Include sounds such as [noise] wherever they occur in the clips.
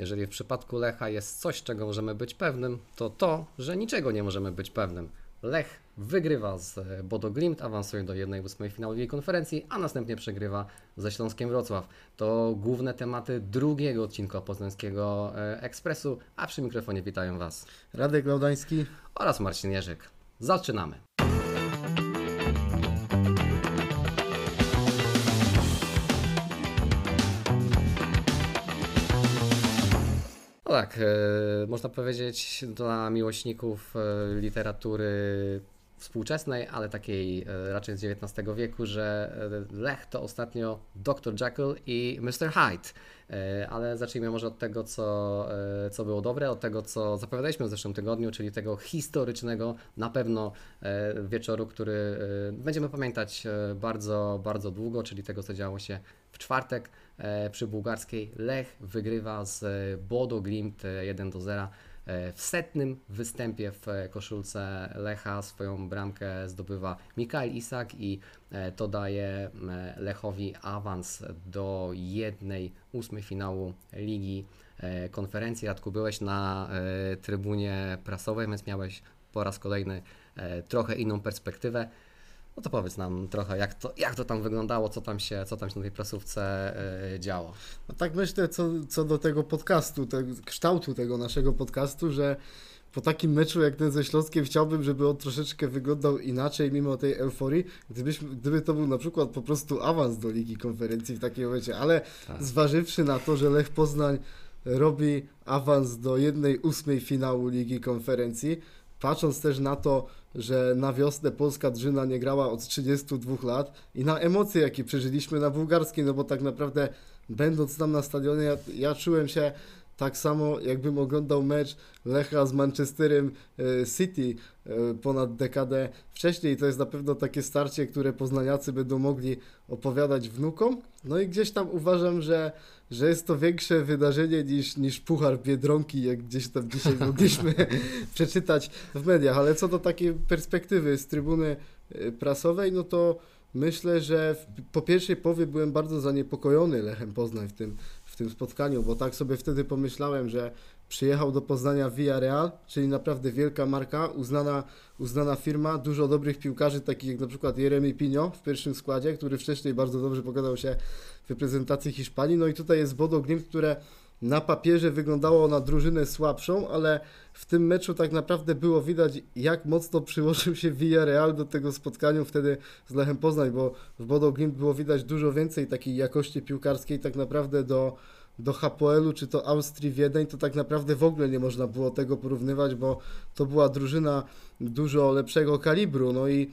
Jeżeli w przypadku Lecha jest coś, czego możemy być pewnym, to to, że niczego nie możemy być pewnym. Lech wygrywa z e, Bodo Glimt, awansuje do 1-8 finału Ligi Konferencji, a następnie przegrywa ze Śląskiem Wrocław. To główne tematy drugiego odcinka Poznańskiego e, Ekspresu, a przy mikrofonie witają Was Radek Laudański oraz Marcin Jerzyk. Zaczynamy! No tak, e, można powiedzieć dla miłośników e, literatury współczesnej, ale takiej e, raczej z XIX wieku, że Lech to ostatnio Dr. Jekyll i Mr. Hyde. Ale zacznijmy może od tego, co, co było dobre, od tego, co zapowiadaliśmy w zeszłym tygodniu, czyli tego historycznego na pewno wieczoru, który będziemy pamiętać bardzo, bardzo długo, czyli tego, co działo się w czwartek przy bułgarskiej. Lech wygrywa z e, Bodo Glimt e, 1 do 0. E, W setnym występie w e, koszulce Lecha swoją bramkę zdobywa Mikael Isak i e, to daje e, Lechowi awans do jednej ósmej finału Ligi e, Konferencji. Radku, byłeś na e, trybunie prasowej, więc miałeś po raz kolejny e, trochę inną perspektywę. No to powiedz nam trochę, jak to, jak to tam wyglądało, co tam się, co tam się na tej prasówce e, działo. No tak myślę co, co do tego podcastu, te, kształtu tego naszego podcastu, że po takim meczu jak ten ze Śląskiem chciałbym, żeby on troszeczkę wyglądał inaczej mimo tej euforii, gdybyśmy, gdyby to był na przykład po prostu awans do Ligi Konferencji w takim momencie, ale Tak. zważywszy na to, że Lech Poznań robi awans do jednej ósmej finału Ligi Konferencji, patrząc też na to, że na wiosnę polska drużyna nie grała od 32 lat i na emocje, jakie przeżyliśmy na bułgarskiej, no bo tak naprawdę będąc tam na stadionie, ja, ja czułem się tak samo, jakbym oglądał mecz Lecha z Manchesterem e, City e, ponad dekadę wcześniej. To jest na pewno takie starcie, które poznaniacy będą mogli opowiadać wnukom. No i gdzieś tam uważam, że, że jest to większe wydarzenie niż, niż Puchar Biedronki, jak gdzieś tam dzisiaj [laughs] mogliśmy przeczytać w mediach. Ale co do takiej perspektywy z trybuny e, prasowej, no to myślę, że po pierwszej połowie byłem bardzo zaniepokojony Lechem Poznań w tym, w tym spotkaniu, bo tak sobie wtedy pomyślałem, że przyjechał do Poznania Villarreal, czyli naprawdę wielka marka, uznana, uznana firma, dużo dobrych piłkarzy, takich jak na przykład Jeremy Pino w pierwszym składzie, który wcześniej bardzo dobrze pokazał się w reprezentacji Hiszpanii. No i tutaj jest Bodo Glimt, które na papierze wyglądało na drużynę słabszą, ale w tym meczu tak naprawdę było widać, jak mocno przyłożył się Villarreal do tego spotkania wtedy z Lechem Poznań, bo w Bodo Glimt było widać dużo więcej takiej jakości piłkarskiej tak naprawdę do, do Hapoelu czy to Austrii Wiedeń, to tak naprawdę w ogóle nie można było tego porównywać, bo to była drużyna dużo lepszego kalibru, no i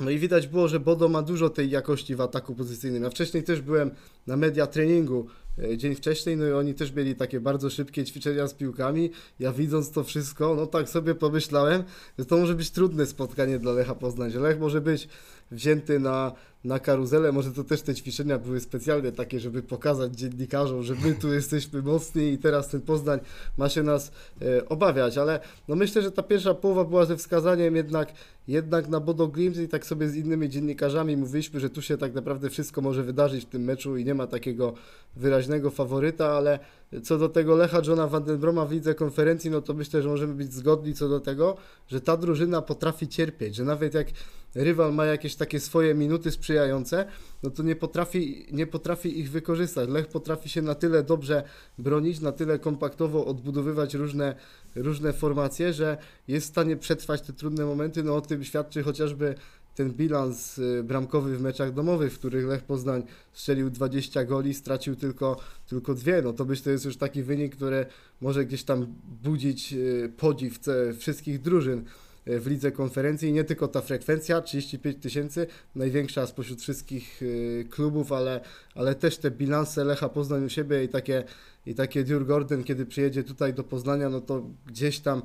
no i widać było, że Bodo ma dużo tej jakości w ataku pozycyjnym. Ja wcześniej też byłem na media treningu e, dzień wcześniej, no i oni też mieli takie bardzo szybkie ćwiczenia z piłkami. Ja widząc to wszystko, no tak sobie pomyślałem, że to może być trudne spotkanie dla Lecha Poznań, Lech może być wzięty na, na karuzelę, może to też te ćwiczenia były specjalne takie, żeby pokazać dziennikarzom, że my tu [laughs] jesteśmy mocni i teraz ten Poznań ma się nas e, obawiać, ale no myślę, że ta pierwsza połowa była ze wskazaniem jednak, jednak na Bodo Glimt i tak sobie z innymi dziennikarzami mówiliśmy, że tu się tak naprawdę wszystko może wydarzyć w tym meczu i nie ma takiego wyraźnego faworyta, ale co do tego Lecha Johna Vandenbroma w lidze konferencji, no to myślę, że możemy być zgodni co do tego, że ta drużyna potrafi cierpieć, że nawet jak rywal ma jakieś takie swoje minuty sprzyjające, no to nie potrafi, nie potrafi ich wykorzystać. Lech potrafi się na tyle dobrze bronić, na tyle kompaktowo odbudowywać różne, różne formacje, że jest w stanie przetrwać te trudne momenty. No o tym świadczy chociażby ten bilans y, bramkowy w meczach domowych, w których Lech Poznań strzelił 20 goli, stracił tylko, tylko dwie. No to myślę, to jest już taki wynik, który może gdzieś tam budzić y, podziw ce- wszystkich drużyn w lidze konferencji. Nie tylko ta frekwencja, 35 tysięcy, największa spośród wszystkich y, klubów, ale, ale też te bilanse Lecha Poznań u siebie i takie, i takie Dur Gordon, kiedy przyjedzie tutaj do Poznania, no to gdzieś tam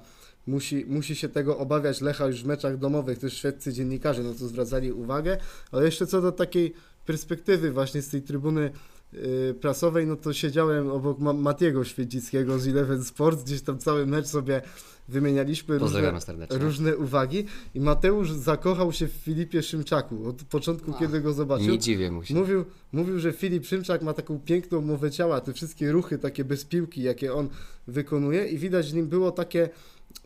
musi, musi się tego obawiać Lecha już w meczach domowych, też szwedzcy dziennikarze na to zwracali uwagę, ale jeszcze co do takiej perspektywy właśnie z tej trybuny prasowej, no to siedziałem obok Ma Matiego Święcickiego z Eleven Sports, gdzieś tam cały mecz sobie wymienialiśmy różne, różne uwagi i Mateusz zakochał się w Filipie Szymczaku od początku, A, kiedy go zobaczył. Nie dziwię mu się. Mówił, mówił, że Filip Szymczak ma taką piękną mowę ciała, te wszystkie ruchy takie bez piłki, jakie on wykonuje i widać w nim było takie,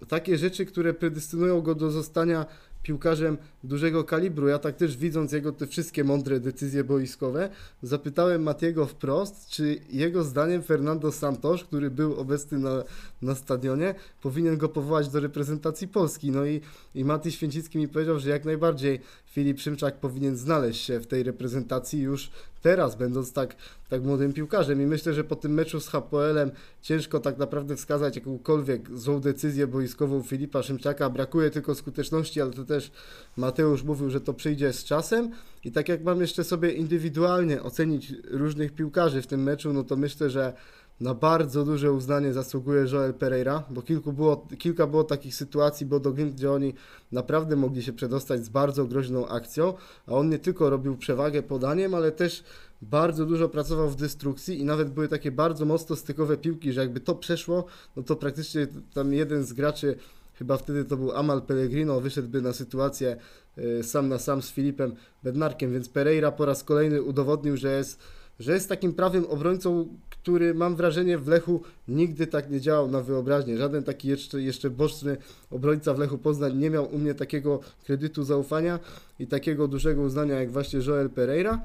takie rzeczy, które predestynują go do zostania piłkarzem dużego kalibru. Ja tak też widząc jego te wszystkie mądre decyzje boiskowe, zapytałem Matiego wprost, czy jego zdaniem Fernando Santos, który był obecny na, na stadionie, powinien go powołać do reprezentacji Polski. No i, i Mati Święcicki mi powiedział, że jak najbardziej Filip Szymczak powinien znaleźć się w tej reprezentacji już teraz, będąc tak, tak młodym piłkarzem. I myślę, że po tym meczu z Hapoelem ciężko tak naprawdę wskazać jakąkolwiek złą decyzję boiskową Filipa Szymczaka. Brakuje tylko skuteczności, ale to też Mateusz mówił, że to przyjdzie z czasem. I tak jak mam jeszcze sobie indywidualnie ocenić różnych piłkarzy w tym meczu, no to myślę, że na bardzo duże uznanie zasługuje Joel Pereira, bo kilku było, kilka było takich sytuacji, bo do Glimt, gdzie oni naprawdę mogli się przedostać z bardzo groźną akcją, a on nie tylko robił przewagę podaniem, ale też bardzo dużo pracował w destrukcji i nawet były takie bardzo mocno stykowe piłki, że jakby to przeszło, no to praktycznie tam jeden z graczy, chyba wtedy to był Amal Pellegrino, wyszedłby na sytuację y, sam na sam z Filipem Bednarkiem, więc Pereira po raz kolejny udowodnił, że jest że jest takim prawym obrońcą, który mam wrażenie w Lechu nigdy tak nie działał na wyobraźnię. Żaden taki jeszcze, jeszcze boczny obrońca w Lechu Poznań nie miał u mnie takiego kredytu zaufania i takiego dużego uznania jak właśnie Joel Pereira.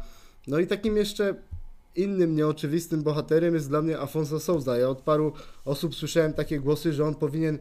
No i takim jeszcze innym nieoczywistym bohaterem jest dla mnie Afonso Souza. Ja od paru osób słyszałem takie głosy, że on powinien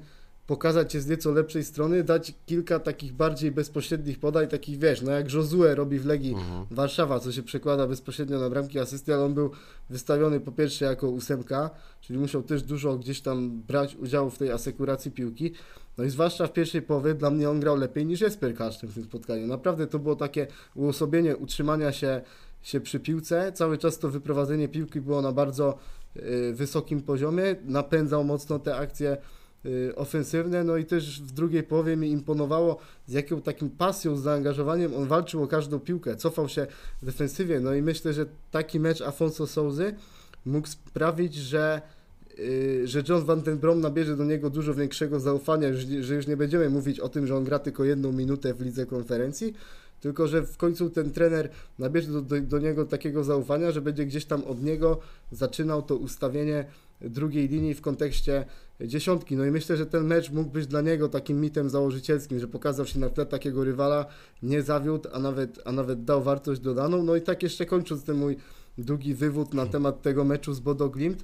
pokazać się z nieco lepszej strony, dać kilka takich bardziej bezpośrednich podań, takich wiesz, no jak Josue robi w Legii Mhm. Warszawa, co się przekłada bezpośrednio na bramki asysty, ale on był wystawiony po pierwsze jako ósemka, czyli musiał też dużo gdzieś tam brać udziału w tej asekuracji piłki. No i zwłaszcza w pierwszej połowie dla mnie on grał lepiej niż Jesper Kasztem w tym spotkaniu. Naprawdę to było takie uosobienie utrzymania się, się przy piłce. Cały czas to wyprowadzenie piłki było na bardzo y, wysokim poziomie. Napędzał mocno te akcje ofensywne, no i też w drugiej połowie mi imponowało z jaką takim pasją, z zaangażowaniem on walczył o każdą piłkę, cofał się w defensywie, no i myślę, że taki mecz Afonso Souzy mógł sprawić, że y, że John Van Den Brom nabierze do niego dużo większego zaufania, że już nie będziemy mówić o tym, że on gra tylko jedną minutę w lidze konferencji, tylko że w końcu ten trener nabierze do, do, do niego takiego zaufania, że będzie gdzieś tam od niego zaczynał to ustawienie drugiej linii w kontekście dziesiątki. No i myślę, że ten mecz mógł być dla niego takim mitem założycielskim, że pokazał się na tle takiego rywala, nie zawiódł, a nawet, a nawet dał wartość dodaną. No i tak jeszcze kończąc ten mój długi wywód na temat tego meczu z Bodo Glimt,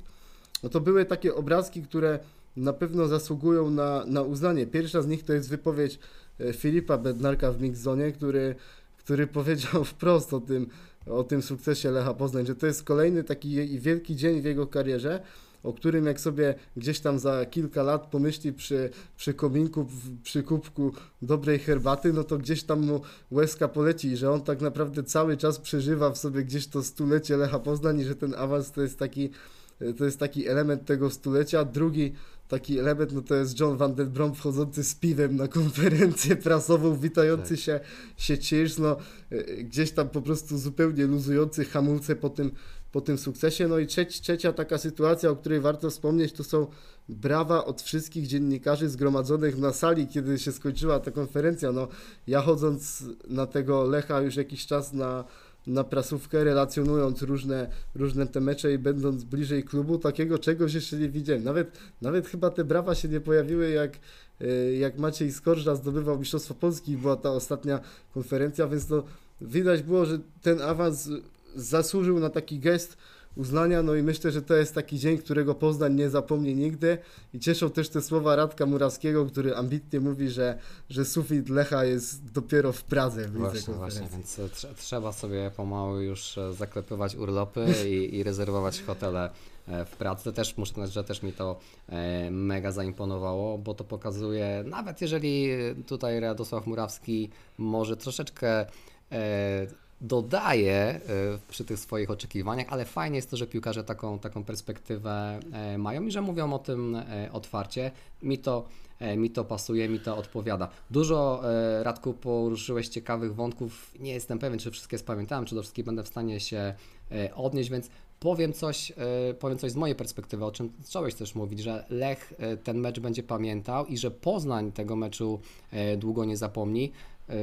no to były takie obrazki, które na pewno zasługują na, na uznanie. Pierwsza z nich to jest wypowiedź e, Filipa Bednarka w Mixzonie, który, który powiedział [laughs] wprost o tym, o tym sukcesie Lecha Poznań, że to jest kolejny taki wielki dzień w jego karierze, o którym jak sobie gdzieś tam za kilka lat pomyśli przy, przy kominku, przy kubku dobrej herbaty, no to gdzieś tam mu łezka poleci i że on tak naprawdę cały czas przeżywa w sobie gdzieś to stulecie Lecha Poznań i że ten awans to jest taki, to jest taki element tego stulecia. Drugi taki element, no to jest John Van Den Brom wchodzący z piwem na konferencję prasową, witający Tak. się, się Cheers, no gdzieś tam po prostu zupełnie luzujący hamulce po tym, po tym sukcesie. No i trzecia taka sytuacja, o której warto wspomnieć, to są brawa od wszystkich dziennikarzy zgromadzonych na sali, kiedy się skończyła ta konferencja. No, ja chodząc na tego Lecha już jakiś czas na, na prasówkę, relacjonując różne, różne te mecze i będąc bliżej klubu, takiego czegoś jeszcze nie widziałem. Nawet, nawet chyba te brawa się nie pojawiły, jak, e, jak Maciej Skorża zdobywał Mistrzostwo Polski była ta ostatnia konferencja, więc to widać było, że ten awans zasłużył na taki gest uznania, no i myślę, że to jest taki dzień, którego Poznań nie zapomni nigdy i cieszą też te słowa Radka Murawskiego, który ambitnie mówi, że, że sufit Lecha jest dopiero w Pradze w Właśnie, właśnie, więc e, trze- trzeba sobie pomału już e, zaklepywać urlopy [laughs] i, i rezerwować hotele e, w pracy. Też muszę powiedzieć, że też mi to mega zaimponowało, bo to pokazuje, nawet jeżeli tutaj Radosław Murawski może troszeczkę dodaje e, przy tych swoich oczekiwaniach, ale fajnie jest to, że piłkarze taką, taką perspektywę e, mają i że mówią o tym e, otwarcie. Mi to, mi to pasuje, mi to odpowiada. Dużo, Radku, poruszyłeś ciekawych wątków. Nie jestem pewien, czy wszystkie spamiętałem, czy do wszystkich będę w stanie się odnieść, więc powiem coś, powiem coś z mojej perspektywy, o czym zacząłeś też mówić, że Lech ten mecz będzie pamiętał i że Poznań tego meczu długo nie zapomni.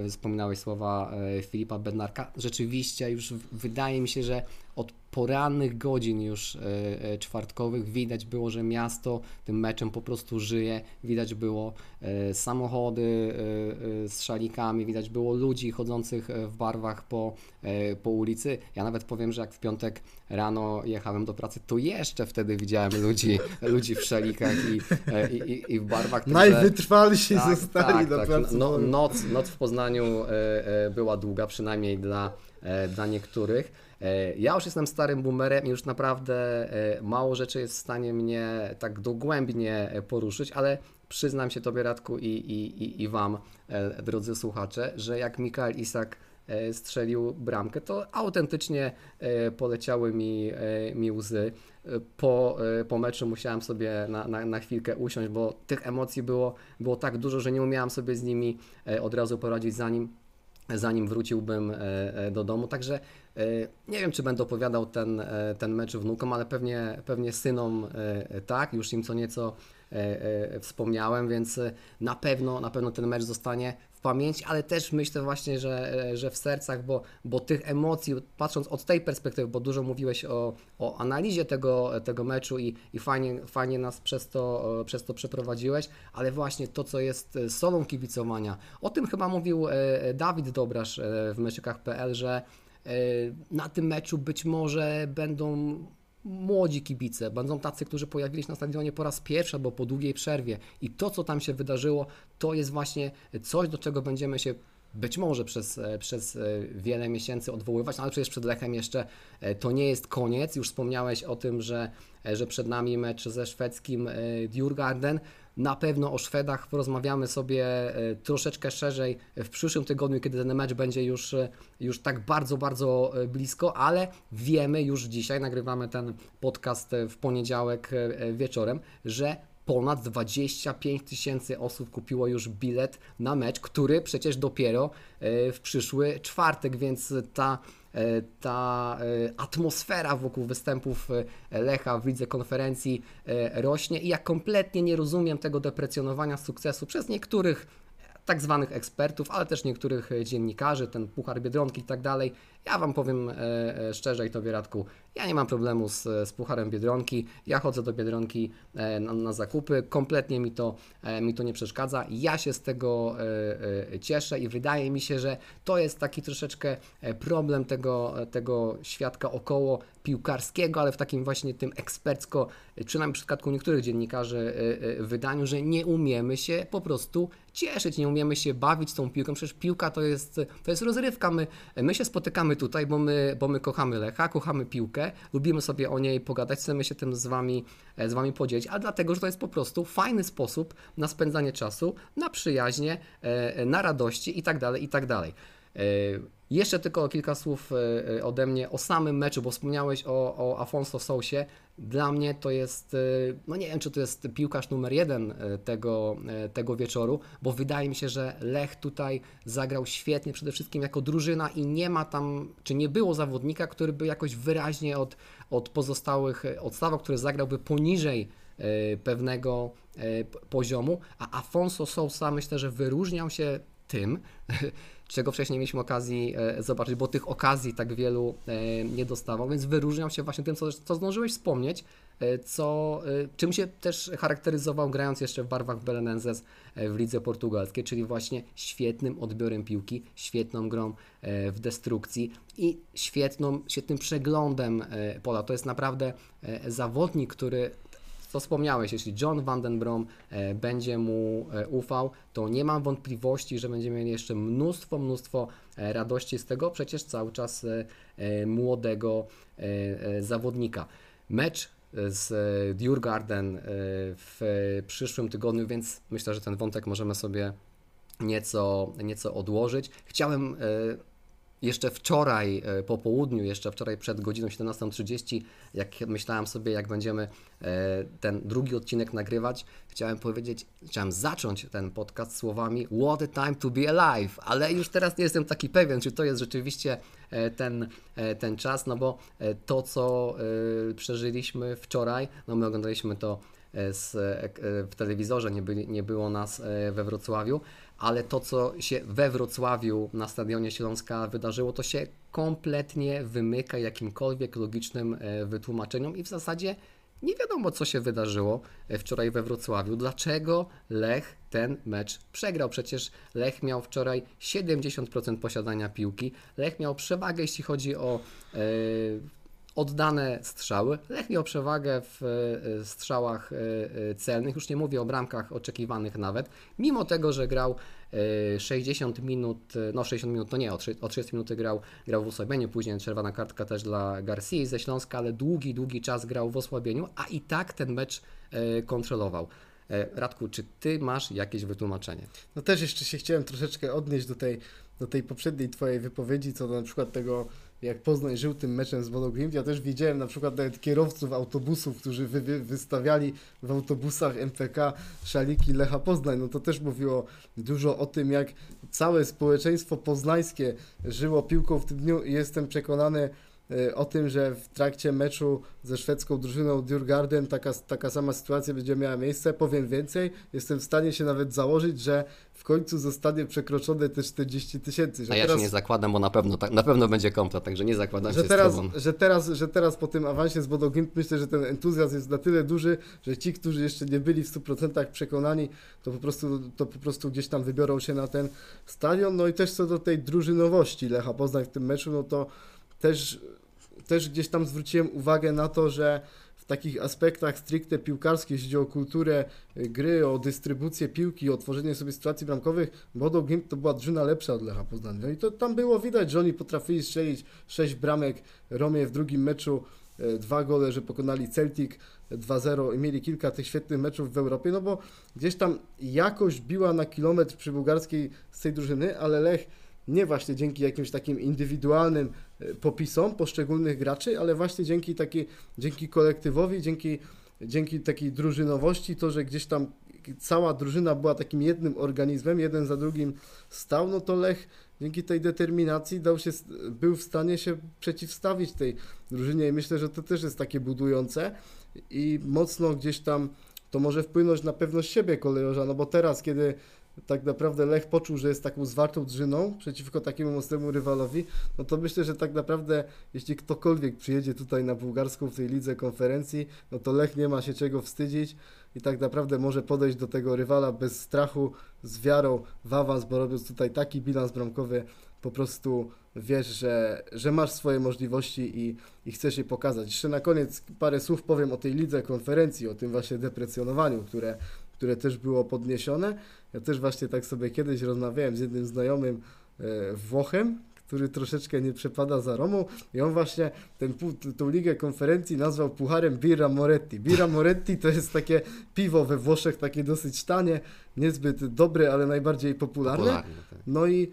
Wspominałeś słowa Filipa Bednarka. Rzeczywiście już wydaje mi się, że od porannych godzin już e, e, czwartkowych widać było, że miasto tym meczem po prostu żyje. Widać było e, samochody z szalikami, widać było ludzi chodzących w barwach po, po ulicy. Ja nawet powiem, że jak w piątek rano jechałem do pracy, to jeszcze wtedy widziałem ludzi, [laughs] ludzi w szalikach i, i, i w barwach. Najwytrwalsi tak, zostali tak, do tak. pracy. No, noc, noc w Poznaniu była długa, przynajmniej dla, dla niektórych. E, ja już jestem starym boomerem i już naprawdę e, mało rzeczy jest w stanie mnie tak dogłębnie e, poruszyć, ale przyznam się Tobie Radku i, i, i Wam, drodzy słuchacze, że jak Mikael Isak strzelił bramkę, to autentycznie poleciały mi, mi łzy. Po, po meczu musiałem sobie na, na, na chwilkę usiąść, bo tych emocji było, było tak dużo, że nie umiałem sobie z nimi od razu poradzić, zanim, zanim wróciłbym do domu. Także E, nie wiem, czy będę opowiadał ten, e, ten mecz wnukom, ale pewnie, pewnie synom e, tak, już im co nieco wspomniałem, więc na pewno, na pewno ten mecz zostanie w pamięci, ale też myślę właśnie, że, że w sercach, bo, bo tych emocji, patrząc od tej perspektywy, bo dużo mówiłeś o, o analizie tego, tego meczu i, i fajnie, fajnie nas przez to, przez to przeprowadziłeś, ale właśnie to, co jest solą kibicowania, o tym chyba mówił Dawid Dobrasz w meczykach.pl, że E, na tym meczu być może będą młodzi kibice, będą tacy, którzy pojawili się na stadionie po raz pierwszy albo po długiej przerwie i to, co tam się wydarzyło, to jest właśnie coś, do czego będziemy się być może przez, e, przez e, wiele miesięcy odwoływać, no ale przecież przed Lechem jeszcze to nie jest koniec. Już wspomniałeś o tym, że, że przed nami mecz ze szwedzkim Djurgarden. Na pewno o Szwedach porozmawiamy sobie e, troszeczkę szerzej w przyszłym tygodniu, kiedy ten mecz będzie już, e, już tak bardzo, bardzo e, blisko, ale wiemy już dzisiaj, nagrywamy ten podcast w poniedziałek wieczorem, że ponad 25 tysięcy osób kupiło już bilet na mecz, który przecież dopiero w przyszły czwartek, więc ta E, ta e, atmosfera wokół występów e, Lecha w lidze konferencji rośnie i ja kompletnie nie rozumiem tego deprecjonowania sukcesu przez niektórych tak zwanych ekspertów, ale też niektórych dziennikarzy, ten Puchar Biedronki i tak dalej. Ja Wam powiem szczerze i Tobie Radku, ja nie mam problemu z, z Pucharem Biedronki, ja chodzę do Biedronki na, na, zakupy, kompletnie mi to, mi to nie przeszkadza, ja się z tego cieszę i wydaje mi się, że to jest taki troszeczkę problem tego, tego świadka około piłkarskiego, ale w takim właśnie tym ekspercko, przynajmniej w przypadku niektórych dziennikarzy wydaniu, że nie umiemy się po prostu cieszyć, nie umiemy się bawić tą piłką, przecież piłka to jest, to jest rozrywka, my, my się spotykamy tutaj, bo my, bo my kochamy Lecha, kochamy piłkę, lubimy sobie o niej pogadać, chcemy się tym z Wami, e, z wami podzielić, a dlatego, że to jest po prostu fajny sposób na spędzanie czasu, na przyjaźnie, e, na radości itd., tak itd. E, jeszcze tylko kilka słów ode mnie o samym meczu, bo wspomniałeś o, o Afonso Sousie. Dla mnie to jest, no nie wiem, czy to jest piłkarz numer jeden tego, tego wieczoru, bo wydaje mi się, że Lech tutaj zagrał świetnie, przede wszystkim jako drużyna i nie ma tam, czy nie było zawodnika, który by jakoś wyraźnie od, od pozostałych odstawał, który zagrałby poniżej pewnego poziomu, a Afonso Sousa myślę, że wyróżniał się tym, [laughs] czego wcześniej mieliśmy okazji e, zobaczyć, bo tych okazji tak wielu e, nie dostawał, więc wyróżniał się właśnie tym, co, co zdążyłeś wspomnieć, e, co, czym się też charakteryzował grając jeszcze w barwach Belenenses w lidze portugalskiej, czyli właśnie świetnym odbiorem piłki, świetną grą w destrukcji i świetną, świetnym przeglądem pola. To jest naprawdę zawodnik, który co wspomniałeś, jeśli John Vandenbrom e, będzie mu e, ufał, to nie mam wątpliwości, że będziemy mieli jeszcze mnóstwo, mnóstwo e, radości z tego przecież cały czas młodego zawodnika. Mecz z Djurgarden w przyszłym tygodniu, więc myślę, że ten wątek możemy sobie nieco, nieco odłożyć. Chciałem jeszcze wczoraj po południu, jeszcze wczoraj przed godziną 17.30, jak myślałem sobie, jak będziemy e, ten drugi odcinek nagrywać, chciałem powiedzieć, chciałem zacząć ten podcast słowami What a time to be alive, ale już teraz nie jestem taki pewien, czy to jest rzeczywiście e, ten, e, ten czas, no bo e, to, co e, przeżyliśmy wczoraj, no my oglądaliśmy to e, z, e, w telewizorze, nie, nie było nas e, we Wrocławiu, ale to, co się we Wrocławiu na Stadionie Śląska wydarzyło, to się kompletnie wymyka jakimkolwiek logicznym e, wytłumaczeniom i w zasadzie nie wiadomo, co się wydarzyło e, wczoraj we Wrocławiu. Dlaczego Lech ten mecz przegrał? Przecież Lech miał wczoraj 70% posiadania piłki. Lech miał przewagę, jeśli chodzi o e, oddane strzały. Lech miał przewagę w e, strzałach e, e, celnych, już nie mówię o bramkach oczekiwanych nawet, mimo tego, że grał e, 60 minut, e, no 60 minut to nie, o trzy- o 30 minuty grał, grał w osłabieniu, później czerwona kartka też dla Garcia ze Śląska, ale długi, długi czas grał w osłabieniu, a i tak ten mecz e, kontrolował. E, Radku, czy ty masz jakieś wytłumaczenie? No też jeszcze się chciałem troszeczkę odnieść do tej, do tej poprzedniej twojej wypowiedzi, co do na przykład tego, jak Poznań żył tym meczem z Bodo. Ja też widziałem na przykład nawet kierowców autobusów, którzy wy, wy, wystawiali w autobusach MPK szaliki Lecha Poznań. No to też mówiło dużo o tym, jak całe społeczeństwo poznańskie żyło piłką w tym dniu i jestem przekonany, o tym, że w trakcie meczu ze szwedzką drużyną Djurgarden taka, taka sama sytuacja będzie miała miejsce. Powiem więcej, jestem w stanie się nawet założyć, że w końcu zostanie przekroczone te 40 tysięcy. A ja teraz- się nie zakładam, bo na pewno, tak- na pewno będzie komplet, także nie zakładam że się teraz, z tobą. że, teraz, że teraz po tym awansie z Bodo Glimt myślę, że ten entuzjazm jest na tyle duży, że ci, którzy jeszcze nie byli w 100% przekonani, to po, prostu, to po prostu gdzieś tam wybiorą się na ten stadion. No i też co do tej drużynowości Lecha Poznań w tym meczu, no to też, też gdzieś tam zwróciłem uwagę na to, że w takich aspektach stricte piłkarskich, jeśli chodzi o kulturę y, gry, o dystrybucję piłki, o tworzenie sobie sytuacji bramkowych, Bodo Glimt to była drużyna lepsza od Lecha Poznań. No i to tam było widać, że oni potrafili strzelić 6 bramek, Romie w drugim meczu e, dwa gole, że pokonali Celtic 2-0 i mieli kilka tych świetnych meczów w Europie, no bo gdzieś tam jakość biła na kilometr przy bułgarskiej z tej drużyny, ale Lech nie właśnie dzięki jakimś takim indywidualnym popisom poszczególnych graczy, ale właśnie dzięki takiej, dzięki kolektywowi, dzięki, dzięki takiej drużynowości, to, że gdzieś tam cała drużyna była takim jednym organizmem, jeden za drugim stał, no to Lech dzięki tej determinacji dał się, był w stanie się przeciwstawić tej drużynie i myślę, że to też jest takie budujące i mocno gdzieś tam to może wpłynąć na pewność siebie kolejorza, no bo teraz, kiedy tak naprawdę Lech poczuł, że jest taką zwartą drżyną przeciwko takiemu mocnemu rywalowi, no to myślę, że tak naprawdę jeśli ktokolwiek przyjedzie tutaj na bułgarską w tej lidze konferencji, no to Lech nie ma się czego wstydzić i tak naprawdę może podejść do tego rywala bez strachu, z wiarą w awans, bo robiąc tutaj taki bilans bramkowy, po prostu wiesz, że, że masz swoje możliwości i, i chcesz je pokazać. Jeszcze na koniec parę słów powiem o tej lidze konferencji, o tym właśnie deprecjonowaniu, które, które też było podniesione. Ja też właśnie tak sobie kiedyś rozmawiałem z jednym znajomym e, Włochem, który troszeczkę nie przepada za Romą i on właśnie ten, tą ligę konferencji nazwał pucharem Birra Moretti. Birra Moretti to jest takie piwo we Włoszech, takie dosyć tanie, niezbyt dobre, ale najbardziej popularne. Popularny, tak. No i,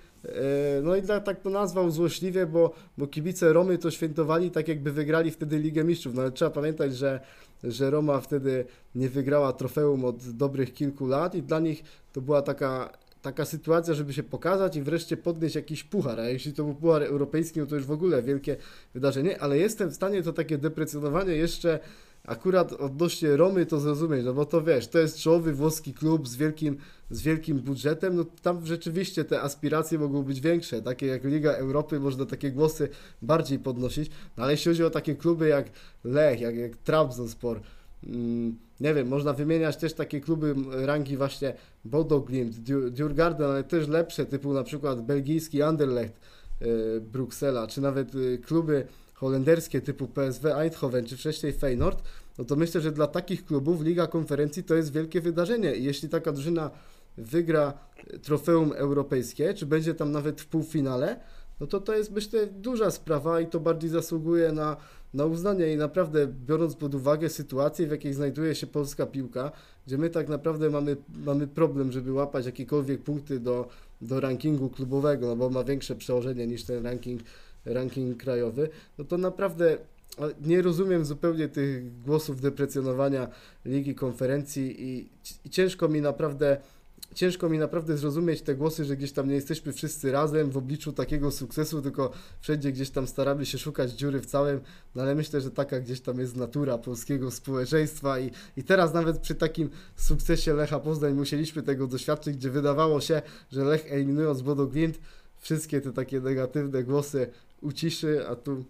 no i tak, tak to nazwał złośliwie, bo, bo kibice Romy to świętowali tak, jakby wygrali wtedy Ligę Mistrzów. No ale trzeba pamiętać, że, że Roma wtedy nie wygrała trofeum od dobrych kilku lat i dla nich to była taka, taka sytuacja, żeby się pokazać i wreszcie podnieść jakiś puchar. A jeśli to był puchar europejski, no to już w ogóle wielkie wydarzenie, ale jestem w stanie to takie deprecjonowanie jeszcze akurat odnośnie Romy to zrozumieć, no bo to wiesz, to jest czołowy włoski klub z wielkim, z wielkim budżetem, no tam rzeczywiście te aspiracje mogą być większe, takie jak Liga Europy, można takie głosy bardziej podnosić, no ale jeśli chodzi o takie kluby jak Lech, jak, jak Trabzonspor, mm, nie wiem, można wymieniać też takie kluby rangi właśnie Bodo Glimt, Djur- Djurgarden, ale też lepsze, typu na przykład belgijski Anderlecht, y, Bruksela, czy nawet y, kluby holenderskie typu PSV Eindhoven, czy wcześniej Feyenoord, no to myślę, że dla takich klubów Liga Konferencji to jest wielkie wydarzenie. I jeśli taka drużyna wygra trofeum europejskie, czy będzie tam nawet w półfinale, no to to jest myślę duża sprawa i to bardziej zasługuje na, na uznanie. I naprawdę biorąc pod uwagę sytuację, w jakiej znajduje się polska piłka, gdzie my tak naprawdę mamy, mamy problem, żeby łapać jakiekolwiek punkty do, do rankingu klubowego, no bo ma większe przełożenie niż ten ranking, ranking krajowy, no to naprawdę nie rozumiem zupełnie tych głosów deprecjonowania Ligi Konferencji i, i ciężko mi naprawdę ciężko mi naprawdę zrozumieć te głosy, że gdzieś tam nie jesteśmy wszyscy razem w obliczu takiego sukcesu, tylko wszędzie gdzieś tam staramy się szukać dziury w całym, no ale myślę, że taka gdzieś tam jest natura polskiego społeczeństwa i, i teraz nawet przy takim sukcesie Lecha Poznań musieliśmy tego doświadczyć, gdzie wydawało się, że Lech eliminując Bodo Glint wszystkie te takie negatywne głosy uciszy, a tu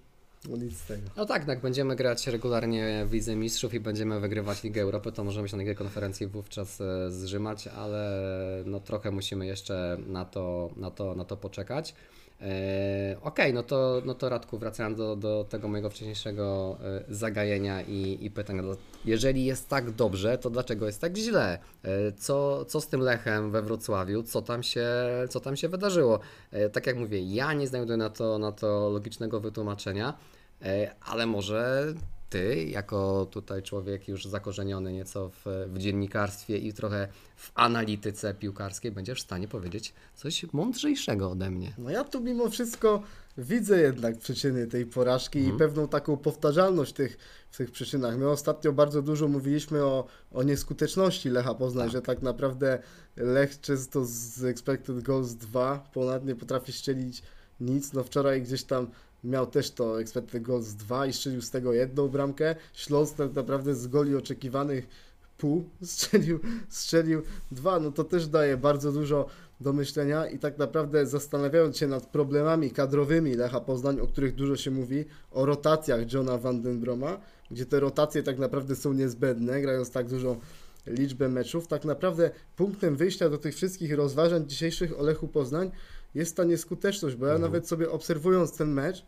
no nic z tego. No tak, jak będziemy grać regularnie w Lidze Mistrzów i będziemy wygrywać Ligę Europy, to możemy się na Konferencji wówczas e, zrzymać, ale no trochę musimy jeszcze na to, na to, na to poczekać. E, Okej, okay, no, to, no to Radku, wracając do, do tego mojego wcześniejszego e, zagajenia i, i pytania. No, jeżeli jest tak dobrze, to dlaczego jest tak źle? E, co, co z tym Lechem we Wrocławiu? Co tam się, co tam się wydarzyło? Tak jak mówię, ja nie znajduję na to, na to logicznego wytłumaczenia, ale może ty, jako tutaj człowiek już zakorzeniony nieco w, w, dziennikarstwie i trochę w analityce piłkarskiej, będziesz w stanie powiedzieć coś mądrzejszego ode mnie. No ja tu mimo wszystko widzę jednak przyczyny tej porażki i mhm. pewną taką powtarzalność tych, w tych przyczynach. My ostatnio bardzo dużo mówiliśmy o, o nieskuteczności Lecha Poznań, tak. że tak naprawdę Lech często z expected goals 2 ponad nie potrafi strzelić nic. No wczoraj gdzieś tam miał też to expected goals 2 i strzelił z tego jedną bramkę. Śląsk tak naprawdę z goli oczekiwanych pół [laughs] strzelił, strzelił dwa. No to też daje bardzo dużo do myślenia i tak naprawdę zastanawiając się nad problemami kadrowymi Lecha Poznań, o których dużo się mówi, o rotacjach Johna Vandenbroma, gdzie te rotacje tak naprawdę są niezbędne, grając tak dużą liczbę meczów, tak naprawdę punktem wyjścia do tych wszystkich rozważań dzisiejszych o Lechu Poznań jest ta nieskuteczność, bo ja mhm. nawet sobie obserwując ten mecz,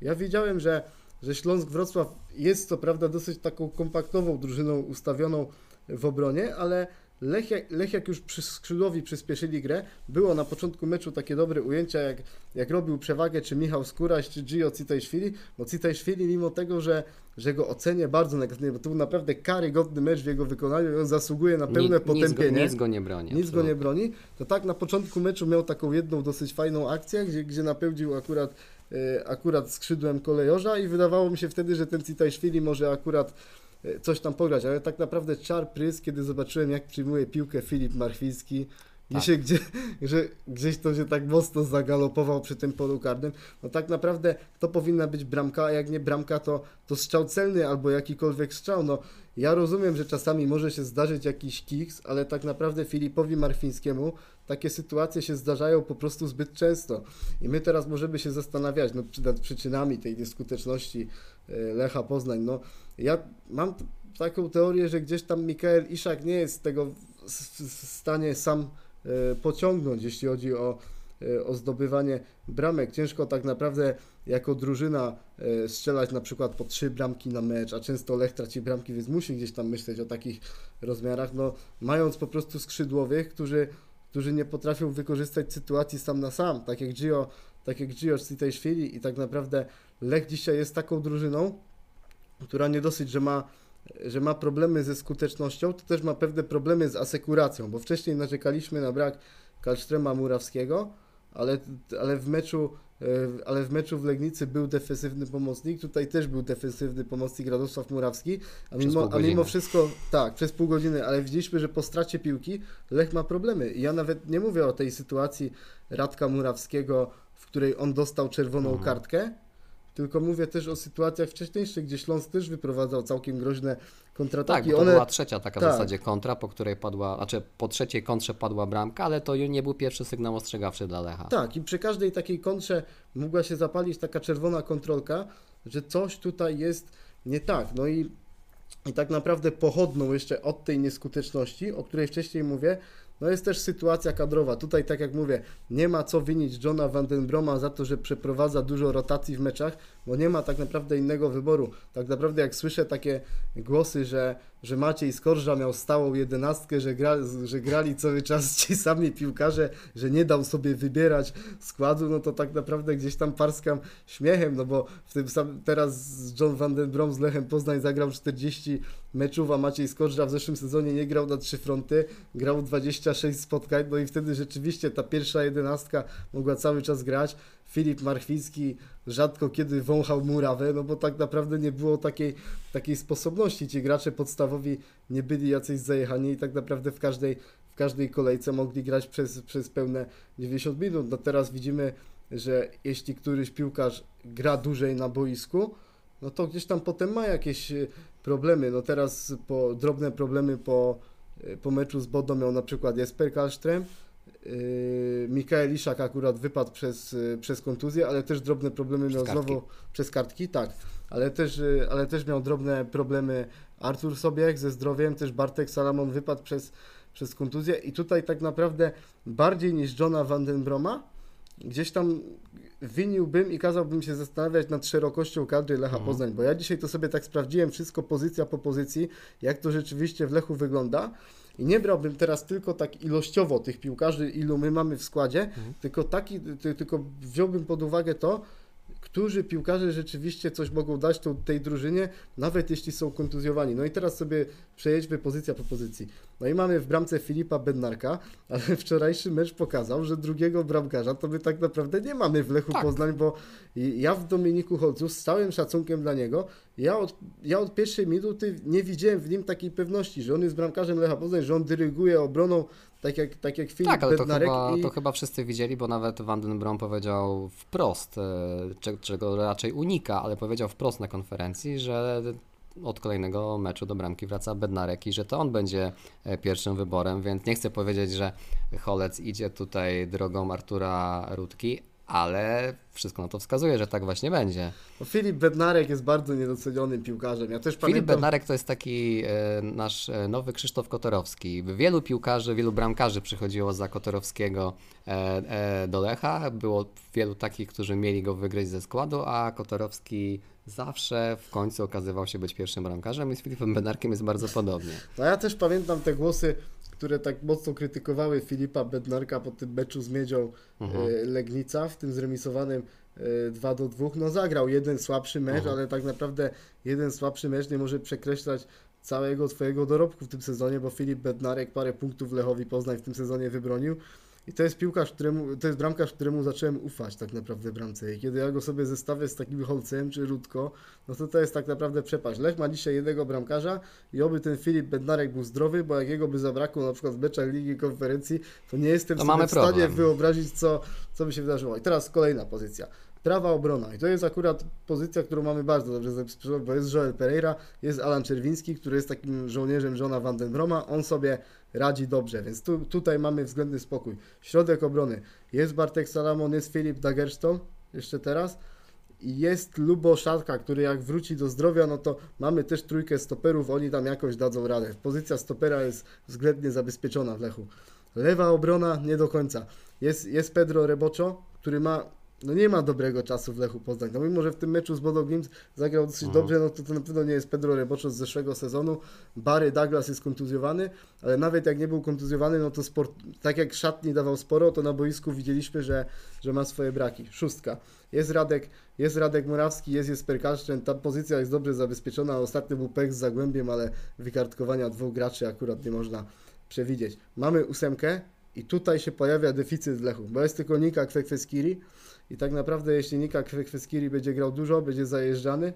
ja wiedziałem, że, że Śląsk Wrocław jest co prawda dosyć taką kompaktową drużyną ustawioną w obronie, ale Lech, Lech jak już przy skrzydłowi przyspieszyli grę, było na początku meczu takie dobre ujęcia, jak, jak robił przewagę czy Michał Skóraś, czy Gio Citajszwili, bo Citajszwili mimo tego, że, że go ocenię bardzo negatywnie, bo to był naprawdę karygodny mecz w jego wykonaniu i on zasługuje na pełne nic, potępienie. Nic go, nic go nie broni. Nic absolutnie. go nie broni. To tak na początku meczu miał taką jedną dosyć fajną akcję, gdzie, gdzie napełnił akurat e, akurat skrzydłem kolejorza i wydawało mi się wtedy, że ten Citajszwili może akurat coś tam pograć, ale tak naprawdę czar prys, kiedy zobaczyłem jak przyjmuje piłkę Filip Marchwiński, tak. się gdzie, [laughs] że gdzieś to się tak mocno zagalopował przy tym polu karnym, no tak naprawdę to powinna być bramka, a jak nie bramka, to, to strzał celny albo jakikolwiek strzał. No, ja rozumiem, że czasami może się zdarzyć jakiś kiks, ale tak naprawdę Filipowi Marfińskiemu takie sytuacje się zdarzają po prostu zbyt często. I my teraz możemy się zastanawiać no, nad przyczynami tej nieskuteczności e, Lecha Poznań. No, ja mam taką teorię, że gdzieś tam Mikael Iszak nie jest tego w stanie sam e, pociągnąć, jeśli chodzi o, e, o zdobywanie bramek. Ciężko tak naprawdę jako drużyna e, strzelać na przykład po trzy bramki na mecz, a często Lech traci bramki, więc musi gdzieś tam myśleć o takich rozmiarach, no mając po prostu skrzydłowych, którzy, którzy nie potrafią wykorzystać sytuacji sam na sam, tak jak Gio, tak jak Gio Citejszwili i tak naprawdę Lech dzisiaj jest taką drużyną, która nie dosyć, że ma, że ma problemy ze skutecznością, to też ma pewne problemy z asekuracją, bo wcześniej narzekaliśmy na brak Kalstrema Murawskiego, ale, ale w meczu e, ale w meczu w Legnicy był defensywny pomocnik, tutaj też był defensywny pomocnik Radosław Murawski, a mimo, a mimo wszystko, tak, przez pół godziny, ale widzieliśmy, że po stracie piłki Lech ma problemy. I ja nawet nie mówię o tej sytuacji Radka Murawskiego, w której on dostał czerwoną mhm. kartkę, tylko mówię też o sytuacjach wcześniejszych, gdzie Śląsk też wyprowadzał całkiem groźne kontrataki. Tak, bo to One... była trzecia taka tak. w zasadzie kontra, po której padła, znaczy po trzeciej kontrze padła bramka, ale to nie był pierwszy sygnał ostrzegawczy dla Lecha. Tak, i przy każdej takiej kontrze mogła się zapalić taka czerwona kontrolka, że coś tutaj jest nie tak. No i, i tak naprawdę pochodną jeszcze od tej nieskuteczności, o której wcześniej mówię, no jest też sytuacja kadrowa. Tutaj, tak jak mówię, nie ma co winić Johna Vandenbroma za to, że przeprowadza dużo rotacji w meczach, bo nie ma tak naprawdę innego wyboru. Tak naprawdę jak słyszę takie głosy, że, że Maciej Skorża miał stałą jedenastkę, że, gra, że grali cały czas [laughs] ci sami piłkarze, że nie dał sobie wybierać składu, no to tak naprawdę gdzieś tam parskam śmiechem, no bo w tym sam, teraz John Vandenbrom z Lechem Poznań zagrał 40 meczów, a Maciej Skorża w zeszłym sezonie nie grał na trzy fronty, grał 26 spotkań, no i wtedy rzeczywiście ta pierwsza jedenastka mogła cały czas grać. Filip Marchwicki rzadko kiedy wąchał murawę, no bo tak naprawdę nie było takiej, takiej sposobności. Ci gracze podstawowi nie byli jacyś zajechani i tak naprawdę w każdej, w każdej kolejce mogli grać przez, przez pełne 90 minut. No teraz widzimy, że jeśli któryś piłkarz gra dłużej na boisku, no to gdzieś tam potem ma jakieś e, problemy. No teraz po, drobne problemy po, e, po meczu z Bodo miał na przykład Jesper Karlström, Yy, Mikael Iszak akurat wypadł przez, yy, przez kontuzję, ale też drobne problemy miał kartki. znowu przez kartki, tak. Ale też, yy, ale też miał drobne problemy Artur Sobiech ze zdrowiem, też Bartek Salamon wypadł przez, przez kontuzję i tutaj tak naprawdę bardziej niż Johna Vandenbroma gdzieś tam winiłbym i kazałbym się zastanawiać nad szerokością kadry Lecha Mhm. Poznań, bo ja dzisiaj to sobie tak sprawdziłem wszystko pozycja po pozycji, jak to rzeczywiście w Lechu wygląda i nie brałbym teraz tylko tak ilościowo tych piłkarzy, ilu my mamy w składzie, tylko taki, ty, tylko wziąłbym pod uwagę to, którzy piłkarze rzeczywiście coś mogą dać tą, tej drużynie, nawet jeśli są kontuzjowani. No i teraz sobie przejedźmy pozycja po pozycji. No i mamy w bramce Filipa Bednarka, ale [laughs] wczorajszy mecz pokazał, że drugiego bramkarza to my tak naprawdę nie mamy w Lechu Tak. Poznań, bo ja w Dominiku Holcu z całym szacunkiem dla niego, ja od, ja od pierwszej minuty nie widziałem w nim takiej pewności, że on jest bramkarzem Lecha Poznań, że on dyryguje obroną tak jak, tak jak Filip Tak, ale to chyba, i... to chyba wszyscy widzieli, bo nawet Van den Brom powiedział wprost, e, cze- czego raczej unika, ale powiedział wprost na konferencji, że od kolejnego meczu do bramki wraca Bednarek i że to on będzie e, pierwszym wyborem, więc nie chcę powiedzieć, że Holec idzie tutaj drogą Artura Rutki, ale wszystko na to wskazuje, że tak właśnie będzie. No, Filip Bednarek jest bardzo niedocenionym piłkarzem. Ja też Filip pamiętam... Bednarek to jest taki e, nasz e, nowy Krzysztof Kotorowski. Wielu piłkarzy, wielu bramkarzy przychodziło za Kotorowskiego e, e, do Lecha. Było wielu takich, którzy mieli go wygryźć ze składu, a Kotorowski zawsze w końcu okazywał się być pierwszym bramkarzem i z Filipem Bednarkiem jest bardzo podobnie. No ja też pamiętam te głosy, które tak mocno krytykowały Filipa Bednarka po tym meczu z Miedzią Mhm. e, Legnica w tym zremisowanym e, 2 do 2. No zagrał jeden słabszy mecz, Mhm. ale tak naprawdę jeden słabszy mecz nie może przekreślać całego twojego dorobku w tym sezonie, bo Filip Bednarek parę punktów Lechowi Poznań w tym sezonie wybronił. I to jest piłkarz, któremu, to jest bramkarz, któremu zacząłem ufać tak naprawdę bramce. I kiedy ja go sobie zestawię z takim Holcem czy Rudko, no to to jest tak naprawdę przepaść. Lech ma dzisiaj jednego bramkarza i oby ten Filip Bednarek był zdrowy, bo jak jego by zabrakło na przykład w meczach Ligi Konferencji, to nie jestem To w stanie wyobrazić, co, co by się wydarzyło. I teraz kolejna pozycja. Prawa obrona. I to jest akurat pozycja, którą mamy bardzo dobrze zabezpieczoną, bo jest Joel Pereira, jest Alan Czerwiński, który jest takim żołnierzem Johna Van den Broma. On sobie radzi dobrze, więc tu, tutaj mamy względny spokój. Środek obrony. Jest Bartek Salamon, jest Filip Dagerstone, jeszcze teraz. I jest Lubo Szatka, który jak wróci do zdrowia, no to mamy też trójkę stoperów, oni tam jakoś dadzą radę. Pozycja stopera jest względnie zabezpieczona w Lechu. Lewa obrona nie do końca. Jest, jest Pedro Rebocho, który ma, no nie ma dobrego czasu w Lechu Poznań. No mimo, że w tym meczu z Bodo Glimt zagrał dosyć Mhm. dobrze, no to to na pewno nie jest Pedro Rebocho z zeszłego sezonu. Barry Douglas jest kontuzjowany, ale nawet jak nie był kontuzjowany, no to sport, tak jak szatni dawał sporo, to na boisku widzieliśmy, że, że ma swoje braki. Szóstka. Jest Radek, jest Radek Morawski, jest Jesper Karszczyn, ta pozycja jest dobrze zabezpieczona. Ostatnio był pech z Zagłębiem, ale wykartkowania dwóch graczy akurat nie można przewidzieć. Mamy ósemkę i tutaj się pojawia deficyt w Lechu, bo jest tylko Nika Kwekweskiri i tak naprawdę jeśli Nika Kwekweskiri będzie grał dużo, będzie zajeżdżany,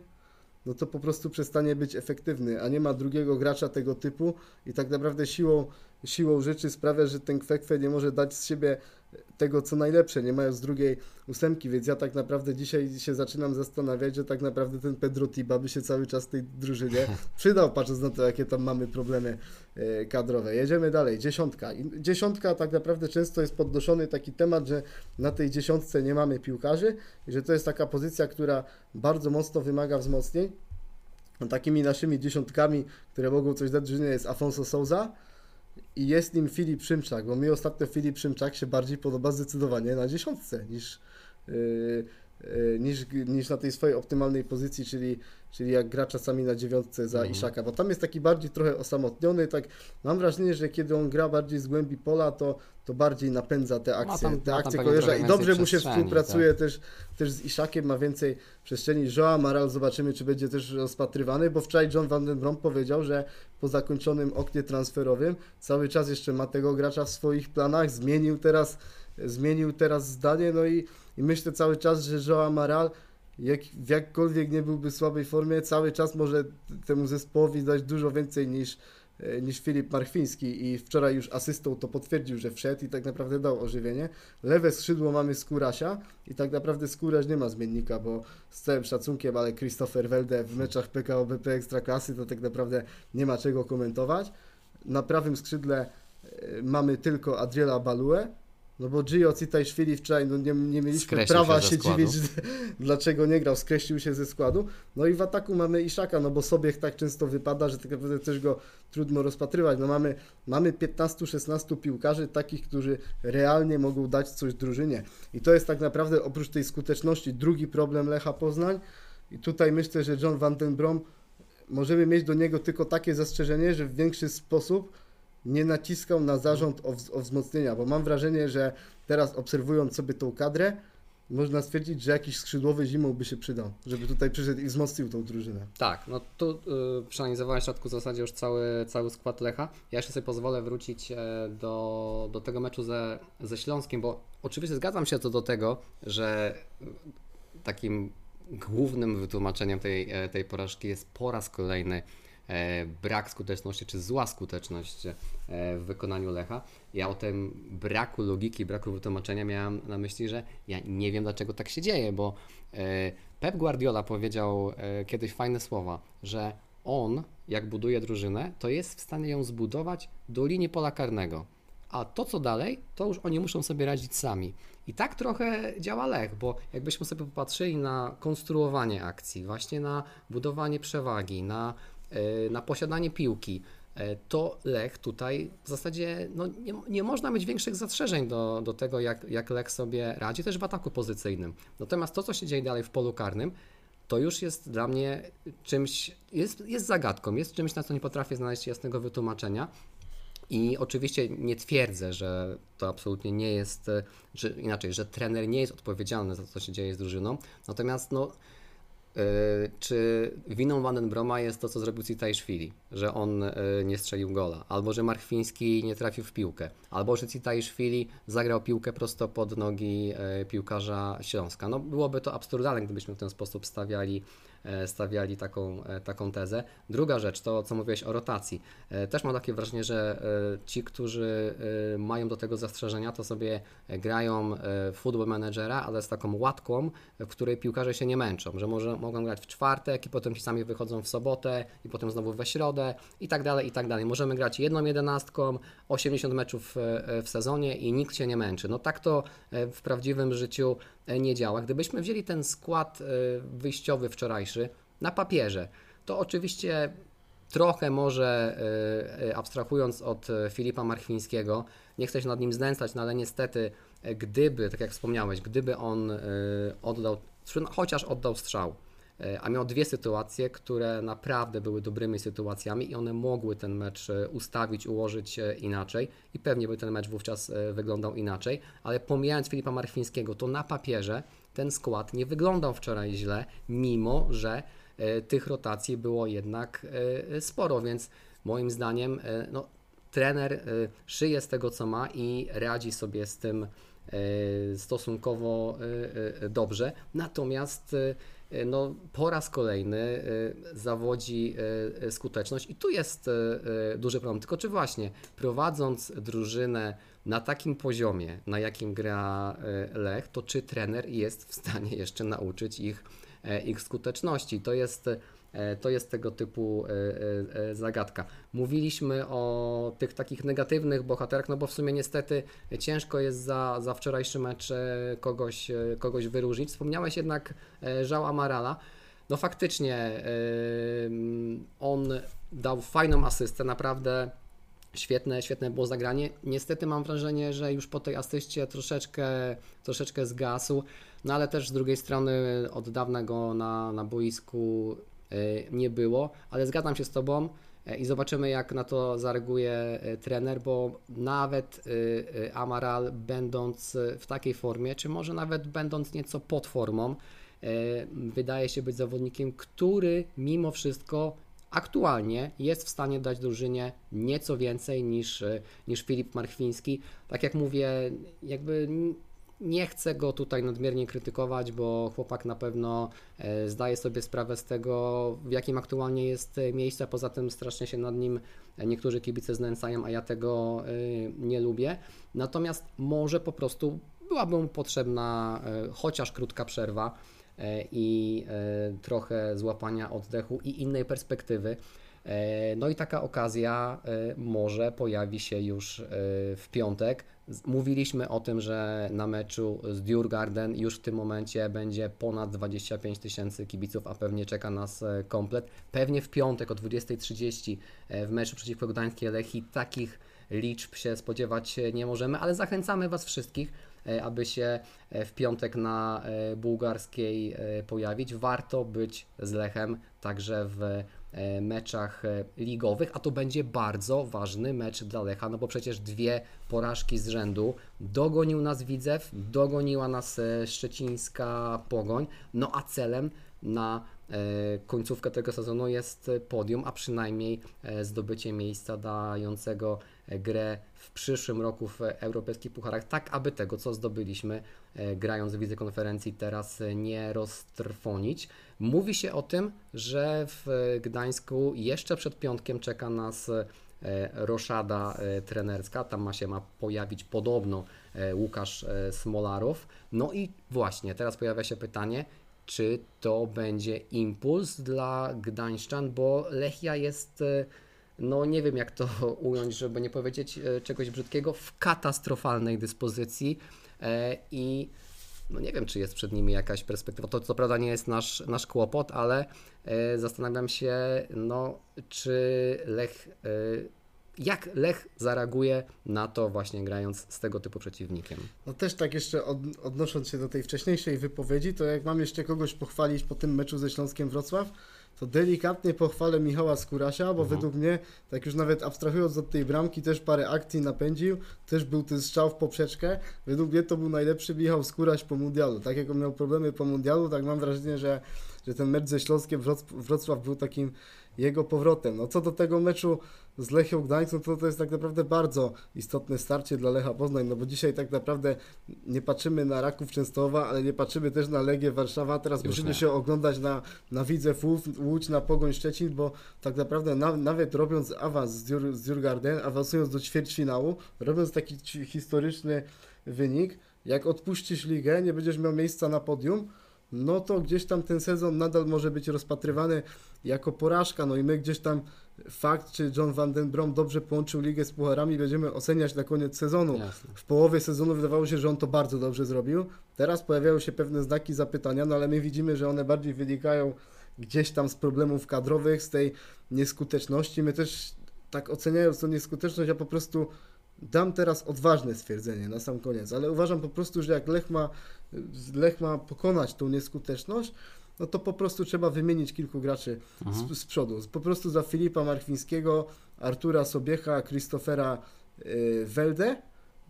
no to po prostu przestanie być efektywny, a nie ma drugiego gracza tego typu i tak naprawdę siłą, siłą rzeczy sprawia, że ten Kwekwe nie może dać z siebie tego co najlepsze, nie mając drugiej ósemki, więc ja tak naprawdę dzisiaj się zaczynam zastanawiać, że tak naprawdę ten Pedro Tiba by się cały czas tej drużynie [laughs] przydał, patrząc na to, jakie tam mamy problemy e, kadrowe. Jedziemy dalej, dziesiątka. I Dziesiątka tak naprawdę często jest podnoszony taki temat, że na tej dziesiątce nie mamy piłkarzy i że to jest taka pozycja, która bardzo mocno wymaga wzmocnień. Takimi naszymi dziesiątkami, które mogą coś dać drużynie jest Afonso Souza i jest nim Filip Szymczak, bo mi ostatnio Filip Szymczak się bardziej podoba zdecydowanie na dziesiątce niż, yy, yy, niż, niż na tej swojej optymalnej pozycji, czyli, czyli jak gra czasami na dziewiątce za Mhm. Iszaka, bo tam jest taki bardziej trochę osamotniony, tak mam wrażenie, że kiedy on gra bardziej z głębi pola, to, to bardziej napędza te akcje, tam- te akcje kojarza i dobrze mu się współpracuje też, też z Iszakiem, ma więcej przestrzeni. Joa Maral zobaczymy, czy będzie też rozpatrywany, bo wczoraj John Van den Brom powiedział, że po zakończonym oknie transferowym cały czas jeszcze ma tego gracza w swoich planach, zmienił teraz zmienił teraz zdanie, no i, i myślę cały czas, że Joao Amaral jak, jakkolwiek nie byłby w słabej formie, cały czas może temu zespołowi dać dużo więcej niż, e, niż Filip Marchwiński i wczoraj już asystą to potwierdził, że wszedł i tak naprawdę dał ożywienie. Lewe skrzydło mamy Skórasia i tak naprawdę Skóraś nie ma zmiennika, bo z całym szacunkiem, ale Christopher Welde w meczach PKO BP Ekstraklasy to tak naprawdę nie ma czego komentować. Na prawym skrzydle e, mamy tylko Adriela Balue, no bo Gio Citajszwili wczoraj no nie, nie mieliśmy Skreślił prawa się się dziwić, [laughs] dlaczego nie grał, skreślił się ze składu. No i w ataku mamy Iszaka, no bo sobie tak często wypada, że tak naprawdę też go trudno rozpatrywać. No mamy, mamy 15-16 piłkarzy takich, którzy realnie mogą dać coś drużynie. I to jest tak naprawdę oprócz tej skuteczności drugi problem Lecha Poznań. I tutaj myślę, że John Van den Brom możemy mieć do niego tylko takie zastrzeżenie, że w większy sposób nie naciskał na zarząd o, o wzmocnienia, bo mam wrażenie, że teraz obserwując sobie tą kadrę, można stwierdzić, że jakiś skrzydłowy zimą by się przydał, żeby tutaj przyszedł i wzmocnił tą drużynę. Tak, no tu y, przeanalizowałeś w zasadzie już cały, cały skład Lecha. Ja jeszcze sobie pozwolę wrócić e, do, do tego meczu ze, ze Śląskiem, bo oczywiście zgadzam się co do tego, że y, takim głównym wytłumaczeniem tej, e, tej porażki jest po raz kolejny e, brak skuteczności, czy zła skuteczność e, w wykonaniu Lecha. Ja o tym braku logiki, braku wytłumaczenia miałem na myśli, że ja nie wiem dlaczego tak się dzieje, bo e, Pep Guardiola powiedział e, kiedyś fajne słowa, że on, jak buduje drużynę, to jest w stanie ją zbudować do linii pola karnego. A to, co dalej, to już oni muszą sobie radzić sami. I tak trochę działa Lech, bo jakbyśmy sobie popatrzyli na konstruowanie akcji, właśnie na budowanie przewagi, na, e, na posiadanie piłki, e, to Lech tutaj w zasadzie no, nie, nie można mieć większych zastrzeżeń do, do tego, jak, jak Lech sobie radzi, też w ataku pozycyjnym. Natomiast to, co się dzieje dalej w polu karnym, to już jest dla mnie czymś, jest, jest zagadką, jest czymś, na co nie potrafię znaleźć jasnego wytłumaczenia. I oczywiście nie twierdzę, że to absolutnie nie jest, e, że inaczej, że trener nie jest odpowiedzialny za to, co się dzieje z drużyną. Natomiast no, e, czy winą Vandenbroma jest to, co zrobił Citajszwili, że on e, nie strzelił gola, albo że Marchwiński nie trafił w piłkę, albo że Citajszwili zagrał piłkę prosto pod nogi e, piłkarza Śląska. No byłoby to absurdalne, gdybyśmy w ten sposób stawiali, e, stawiali taką, e, taką tezę. Druga rzecz, to co mówiłeś o rotacji. E, Też mam takie wrażenie, że e, ci, którzy e, mają do tego zastrzeżenia, to sobie grają e, football managera, ale z taką łatką, w której piłkarze się nie męczą, że może, mogą grać w czwartek i potem ci sami wychodzą w sobotę i potem znowu we środę i tak dalej, i tak dalej. Możemy grać jedną jedenastką, 80 meczów e, e, w sezonie i nikt się nie męczy. No tak to e, w prawdziwym życiu e, nie działa. Gdybyśmy wzięli ten skład e, wyjściowy wczorajszy na papierze, to oczywiście trochę może e, e, abstrahując od e, Filipa Marchwińskiego, nie chcę się nad nim znęcać, no ale niestety e, gdyby, tak jak wspomniałeś, gdyby on e, oddał, chociaż oddał strzał, e, a miał dwie sytuacje, które naprawdę były dobrymi sytuacjami i one mogły ten mecz e, ustawić, ułożyć e, inaczej. I pewnie by ten mecz wówczas e, wyglądał inaczej, ale pomijając Filipa Marchwińskiego, to na papierze ten skład nie wyglądał wczoraj źle, mimo że e, tych rotacji było jednak e, sporo, więc moim zdaniem e, no, trener e, szyje z tego, co ma i radzi sobie z tym e, stosunkowo e, e, dobrze. Natomiast e, no, po raz kolejny e, zawodzi e, skuteczność i tu jest e, e, duży problem. Tylko czy właśnie prowadząc drużynę na takim poziomie, na jakim gra e, Lech, to czy trener jest w stanie jeszcze nauczyć ich, e, ich skuteczności? To jest, e, to jest tego typu e, e, e, zagadka. Mówiliśmy o tych takich negatywnych bohaterach, no bo w sumie niestety ciężko jest za, za wczorajszy mecz e, kogoś, e, kogoś wyróżnić. Wspomniałeś jednak e, Żał Amarala. No faktycznie e, on dał fajną asystę, naprawdę Świetne, świetne było zagranie. Niestety mam wrażenie, że już po tej asyście troszeczkę, troszeczkę zgasł, no ale też z drugiej strony od dawna go na, na boisku e, nie było, ale zgadzam się z Tobą e, i zobaczymy jak na to zareaguje e, trener, bo nawet e, e, Amaral będąc w takiej formie, czy może nawet będąc nieco pod formą, e, wydaje się być zawodnikiem, który mimo wszystko aktualnie jest w stanie dać drużynie nieco więcej niż, niż Filip Marchwiński. Tak jak mówię, jakby nie chcę go tutaj nadmiernie krytykować, bo chłopak na pewno e, zdaje sobie sprawę z tego, w jakim aktualnie jest miejsce. Poza tym strasznie się nad nim niektórzy kibice znęcają, a ja tego e, nie lubię. Natomiast może po prostu byłaby mu potrzebna e, chociaż krótka przerwa i trochę złapania oddechu i innej perspektywy. No i taka okazja może pojawi się już w piątek. Mówiliśmy o tym, że na meczu z Djurgarden już w tym momencie będzie ponad 25 tysięcy kibiców, a pewnie czeka nas e, komplet. Pewnie w piątek o 20.30 e, w meczu przeciwko Gdańskiej Lechii takich liczb się spodziewać nie możemy, ale zachęcamy Was wszystkich, e, aby się w piątek na bułgarskiej pojawić. Warto być z Lechem także w E, meczach e, ligowych, a to będzie bardzo ważny mecz dla Lecha, no bo przecież dwie porażki z rzędu. Dogonił nas Widzew, dogoniła nas e, szczecińska Pogoń, no a celem na końcówkę tego sezonu jest podium, a przynajmniej zdobycie miejsca dającego grę w przyszłym roku w europejskich pucharach, tak aby tego, co zdobyliśmy grając w wizy konferencji teraz nie roztrwonić. Mówi się o tym, że w Gdańsku jeszcze przed piątkiem czeka nas e, roszada e, trenerska. Tam ma się ma pojawić podobno e, Łukasz Smolarow. No i właśnie, teraz pojawia się pytanie, czy to będzie impuls dla Gdańszczan, bo Lechia jest, no nie wiem jak to [laughs] ująć, żeby nie powiedzieć czegoś brzydkiego, w katastrofalnej dyspozycji i no nie wiem, czy jest przed nimi jakaś perspektywa. To co prawda nie jest nasz, nasz kłopot, ale e, zastanawiam się, no, czy Lech, e, jak Lech zareaguje na to właśnie grając z tego typu przeciwnikiem. No też tak jeszcze od, odnosząc się do tej wcześniejszej wypowiedzi, to jak mam jeszcze kogoś pochwalić po tym meczu ze Śląskiem Wrocław, to delikatnie pochwalę Michała Skurasia, bo mhm. według mnie, tak już nawet abstrahując od tej bramki, też parę akcji napędził, też był ten strzał w poprzeczkę. Według mnie to był najlepszy Michał Skóraś po mundialu. Tak jak on miał problemy po mundialu, tak mam wrażenie, że, że ten mecz ze Śląskiem Wrocław był takim jego powrotem. No co do tego meczu z Lechią Gdańsk, no to to jest tak naprawdę bardzo istotne starcie dla Lecha Poznań, no bo dzisiaj tak naprawdę nie patrzymy na Raków Częstochowa, ale nie patrzymy też na Legię Warszawa, teraz Już musimy nie. się oglądać na, na Widzew Łódź, na Pogoń Szczecin, bo tak naprawdę na, nawet robiąc awans z, Djurgarden, awansując do ćwierćfinału, robiąc taki historyczny wynik, jak odpuścisz ligę, nie będziesz miał miejsca na podium, no to gdzieś tam ten sezon nadal może być rozpatrywany jako porażka. No i my gdzieś tam fakt, czy John Van Den Brom dobrze połączył ligę z pucharami, będziemy oceniać na koniec sezonu. Jasne. W połowie sezonu wydawało się, że on to bardzo dobrze zrobił. Teraz pojawiają się pewne znaki zapytania, no ale my widzimy, że one bardziej wynikają gdzieś tam z problemów kadrowych, z tej nieskuteczności. My też tak oceniając tę nieskuteczność, ja po prostu dam teraz odważne stwierdzenie na sam koniec, ale uważam po prostu, że jak Lech ma, Lech ma pokonać tą nieskuteczność, no to po prostu trzeba wymienić kilku graczy z, mhm. z, przodu. Po prostu za Filipa Marchwińskiego, Artura Sobiecha, Christophera yy, Welde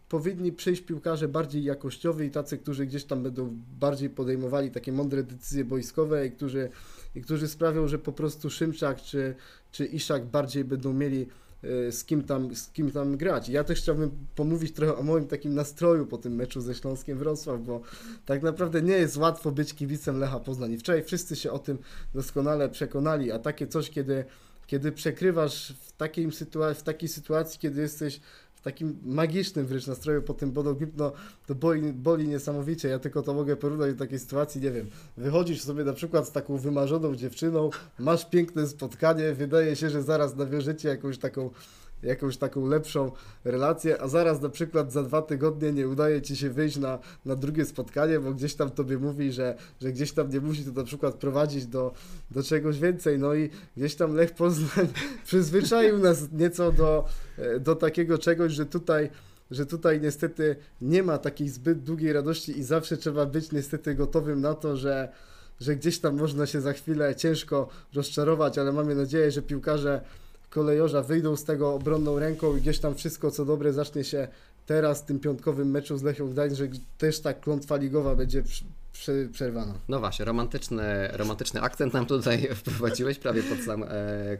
powinni przyjść piłkarze bardziej jakościowi i tacy, którzy gdzieś tam będą bardziej podejmowali takie mądre decyzje boiskowe i którzy, i którzy sprawią, że po prostu Szymczak czy, czy Iszak bardziej będą mieli z kim, tam, z kim tam grać. Ja też chciałbym pomówić trochę o moim takim nastroju po tym meczu ze Śląskiem Wrocław, bo tak naprawdę nie jest łatwo być kibicem Lecha Poznań. Wczoraj wszyscy się o tym doskonale przekonali, a takie coś, kiedy, kiedy przekrywasz w takiej, sytuacji, w takiej sytuacji, kiedy jesteś takim magicznym wręcz nastroju po tym Bodo Gimp, no to boli, boli niesamowicie. Ja tylko to mogę porównać do takiej sytuacji, nie wiem, wychodzisz sobie na przykład z taką wymarzoną dziewczyną, masz piękne spotkanie, wydaje się, że zaraz nawiążecie jakąś taką jakąś taką lepszą relację, a zaraz na przykład za dwa tygodnie nie udaje Ci się wyjść na, na drugie spotkanie, bo gdzieś tam Tobie mówi, że, że gdzieś tam nie musi to na przykład prowadzić do, do czegoś więcej, no i gdzieś tam Lech Poznań [laughs] przyzwyczaił nas nieco do, do takiego czegoś, że tutaj że tutaj niestety nie ma takiej zbyt długiej radości i zawsze trzeba być niestety gotowym na to, że, że gdzieś tam można się za chwilę ciężko rozczarować, ale mamy nadzieję, że piłkarze kolejorza wyjdą z tego obronną ręką i gdzieś tam wszystko co dobre zacznie się teraz w tym piątkowym meczu z Lechią Gdańsk, że też ta klątwa ligowa będzie prze, przerwana. No właśnie, romantyczny, romantyczny akcent nam tutaj [laughs] wprowadziłeś prawie pod sam e,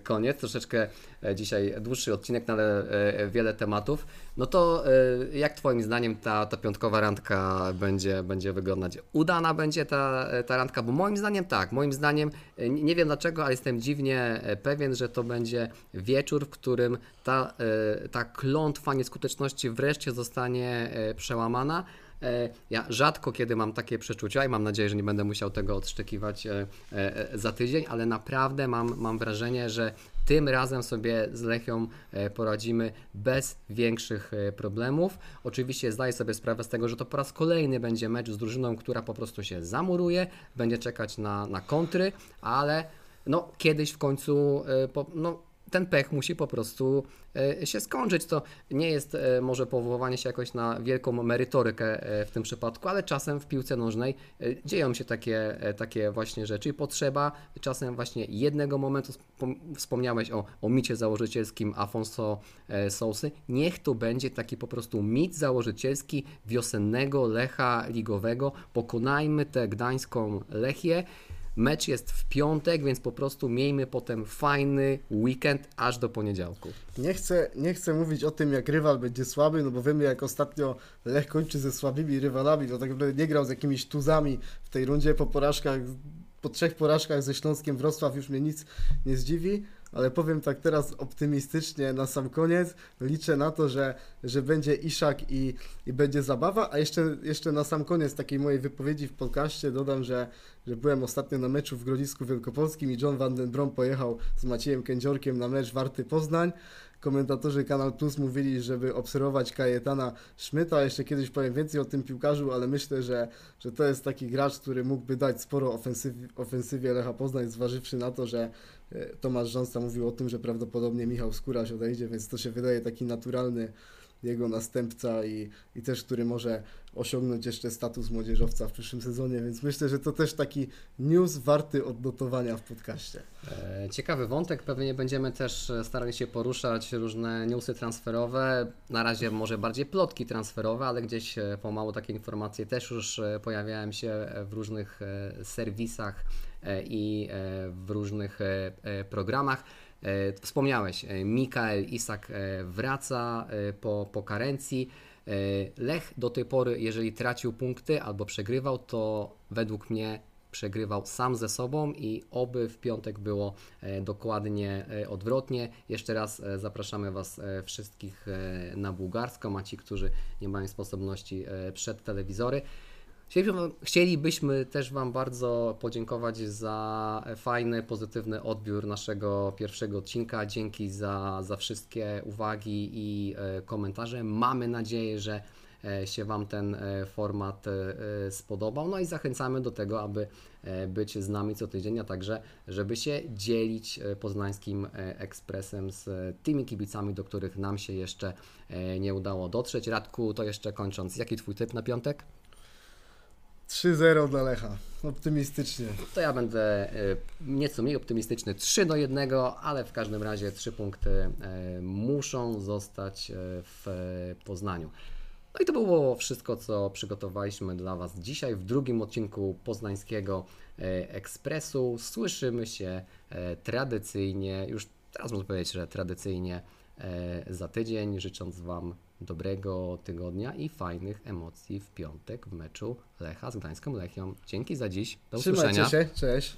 koniec. Troszeczkę e, dzisiaj dłuższy odcinek, no ale e, wiele tematów. No to jak Twoim zdaniem ta, ta piątkowa randka będzie, będzie wyglądać? Udana będzie ta, ta randka? Bo moim zdaniem tak, moim zdaniem, nie wiem dlaczego, ale jestem dziwnie pewien, że to będzie wieczór, w którym ta, ta klątwa nieskuteczności wreszcie zostanie przełamana. E, Ja rzadko kiedy mam takie przeczucia i mam nadzieję, że nie będę musiał tego odszczekiwać e, e, za tydzień, ale naprawdę mam, mam wrażenie, że tym razem sobie z Lechią poradzimy bez większych problemów. Oczywiście zdaję sobie sprawę z tego, że to po raz kolejny będzie mecz z drużyną, która po prostu się zamuruje, będzie czekać na, na kontry, ale no, kiedyś w końcu no, ten pech musi po prostu e, się skończyć. To nie jest e, może powoływanie się jakoś na wielką merytorykę e, w tym przypadku, ale czasem w piłce nożnej dzieją się takie, takie właśnie rzeczy i potrzeba czasem właśnie jednego momentu. Wspom- Wspomniałeś o, o micie założycielskim Afonso Sousy. Niech to będzie taki po prostu mit założycielski wiosennego Lecha ligowego. Pokonajmy tę gdańską Lechię. Mecz jest w piątek, więc po prostu miejmy potem fajny weekend aż do poniedziałku. Nie chcę, nie chcę mówić o tym, jak rywal będzie słaby, no bo wiemy, jak ostatnio Lech kończy ze słabymi rywalami, to tak naprawdę nie grał z jakimiś tuzami w tej rundzie po porażkach, po trzech porażkach ze Śląskiem Wrocław już mnie nic nie zdziwi, ale powiem tak teraz optymistycznie na sam koniec, liczę na to, że, że będzie Iszak i, i będzie zabawa, a jeszcze, jeszcze na sam koniec takiej mojej wypowiedzi w podcaście dodam, że, że byłem ostatnio na meczu w Grodzisku Wielkopolskim i John Van den Brom pojechał z Maciejem Kędziorkiem na mecz Warty Poznań. Komentatorzy Kanal Plus mówili, żeby obserwować Kajetana Szmyta. Jeszcze kiedyś powiem więcej o tym piłkarzu, ale myślę, że, że to jest taki gracz, który mógłby dać sporo ofensywie, ofensywie Lecha Poznań, zważywszy na to, że e, Tomasz Rząsta mówił o tym, że prawdopodobnie Michał Skóraś odejdzie, więc to się wydaje taki naturalny jego następca i, i też, który może osiągnąć jeszcze status młodzieżowca w przyszłym sezonie, więc myślę, że to też taki news warty odnotowania w podcaście. E, Ciekawy wątek, pewnie będziemy też e, starali się poruszać różne newsy transferowe, na razie może bardziej plotki transferowe, ale gdzieś e, pomału takie informacje też już pojawiają się w różnych serwisach i w różnych programach. Wspomniałeś, Mikael Isak wraca po, po karencji. E, Lech do tej pory, jeżeli tracił punkty albo przegrywał, to według mnie przegrywał sam ze sobą i oby w piątek było e, dokładnie e, odwrotnie. Jeszcze raz zapraszamy Was wszystkich na bułgarską, a ci, którzy nie mają sposobności przed telewizory. Chcielibyśmy, też Wam bardzo podziękować za fajny, pozytywny odbiór naszego pierwszego odcinka. Dzięki za, za wszystkie uwagi i e, komentarze. Mamy nadzieję, że e, się Wam ten e, format spodobał. No i zachęcamy do tego, aby być z nami co tydzień, a także, żeby się dzielić poznańskim ekspresem z tymi kibicami, do których nam się jeszcze nie udało dotrzeć. Radku, to jeszcze kończąc, jaki Twój typ na piątek? 3-0 dla Lecha. Optymistycznie. To ja będę e, nieco mniej optymistyczny 3 do 1, ale w każdym razie 3 punkty e, muszą zostać e, w Poznaniu. No i to było wszystko, co przygotowaliśmy dla Was dzisiaj w drugim odcinku Poznańskiego Ekspresu. Słyszymy się tradycyjnie, już teraz można powiedzieć, że tradycyjnie za tydzień, życząc Wam dobrego tygodnia i fajnych emocji w piątek w meczu Lecha z Gdańską Lechią. Dzięki za dziś. Do usłyszenia. Trzymajcie się. Cześć.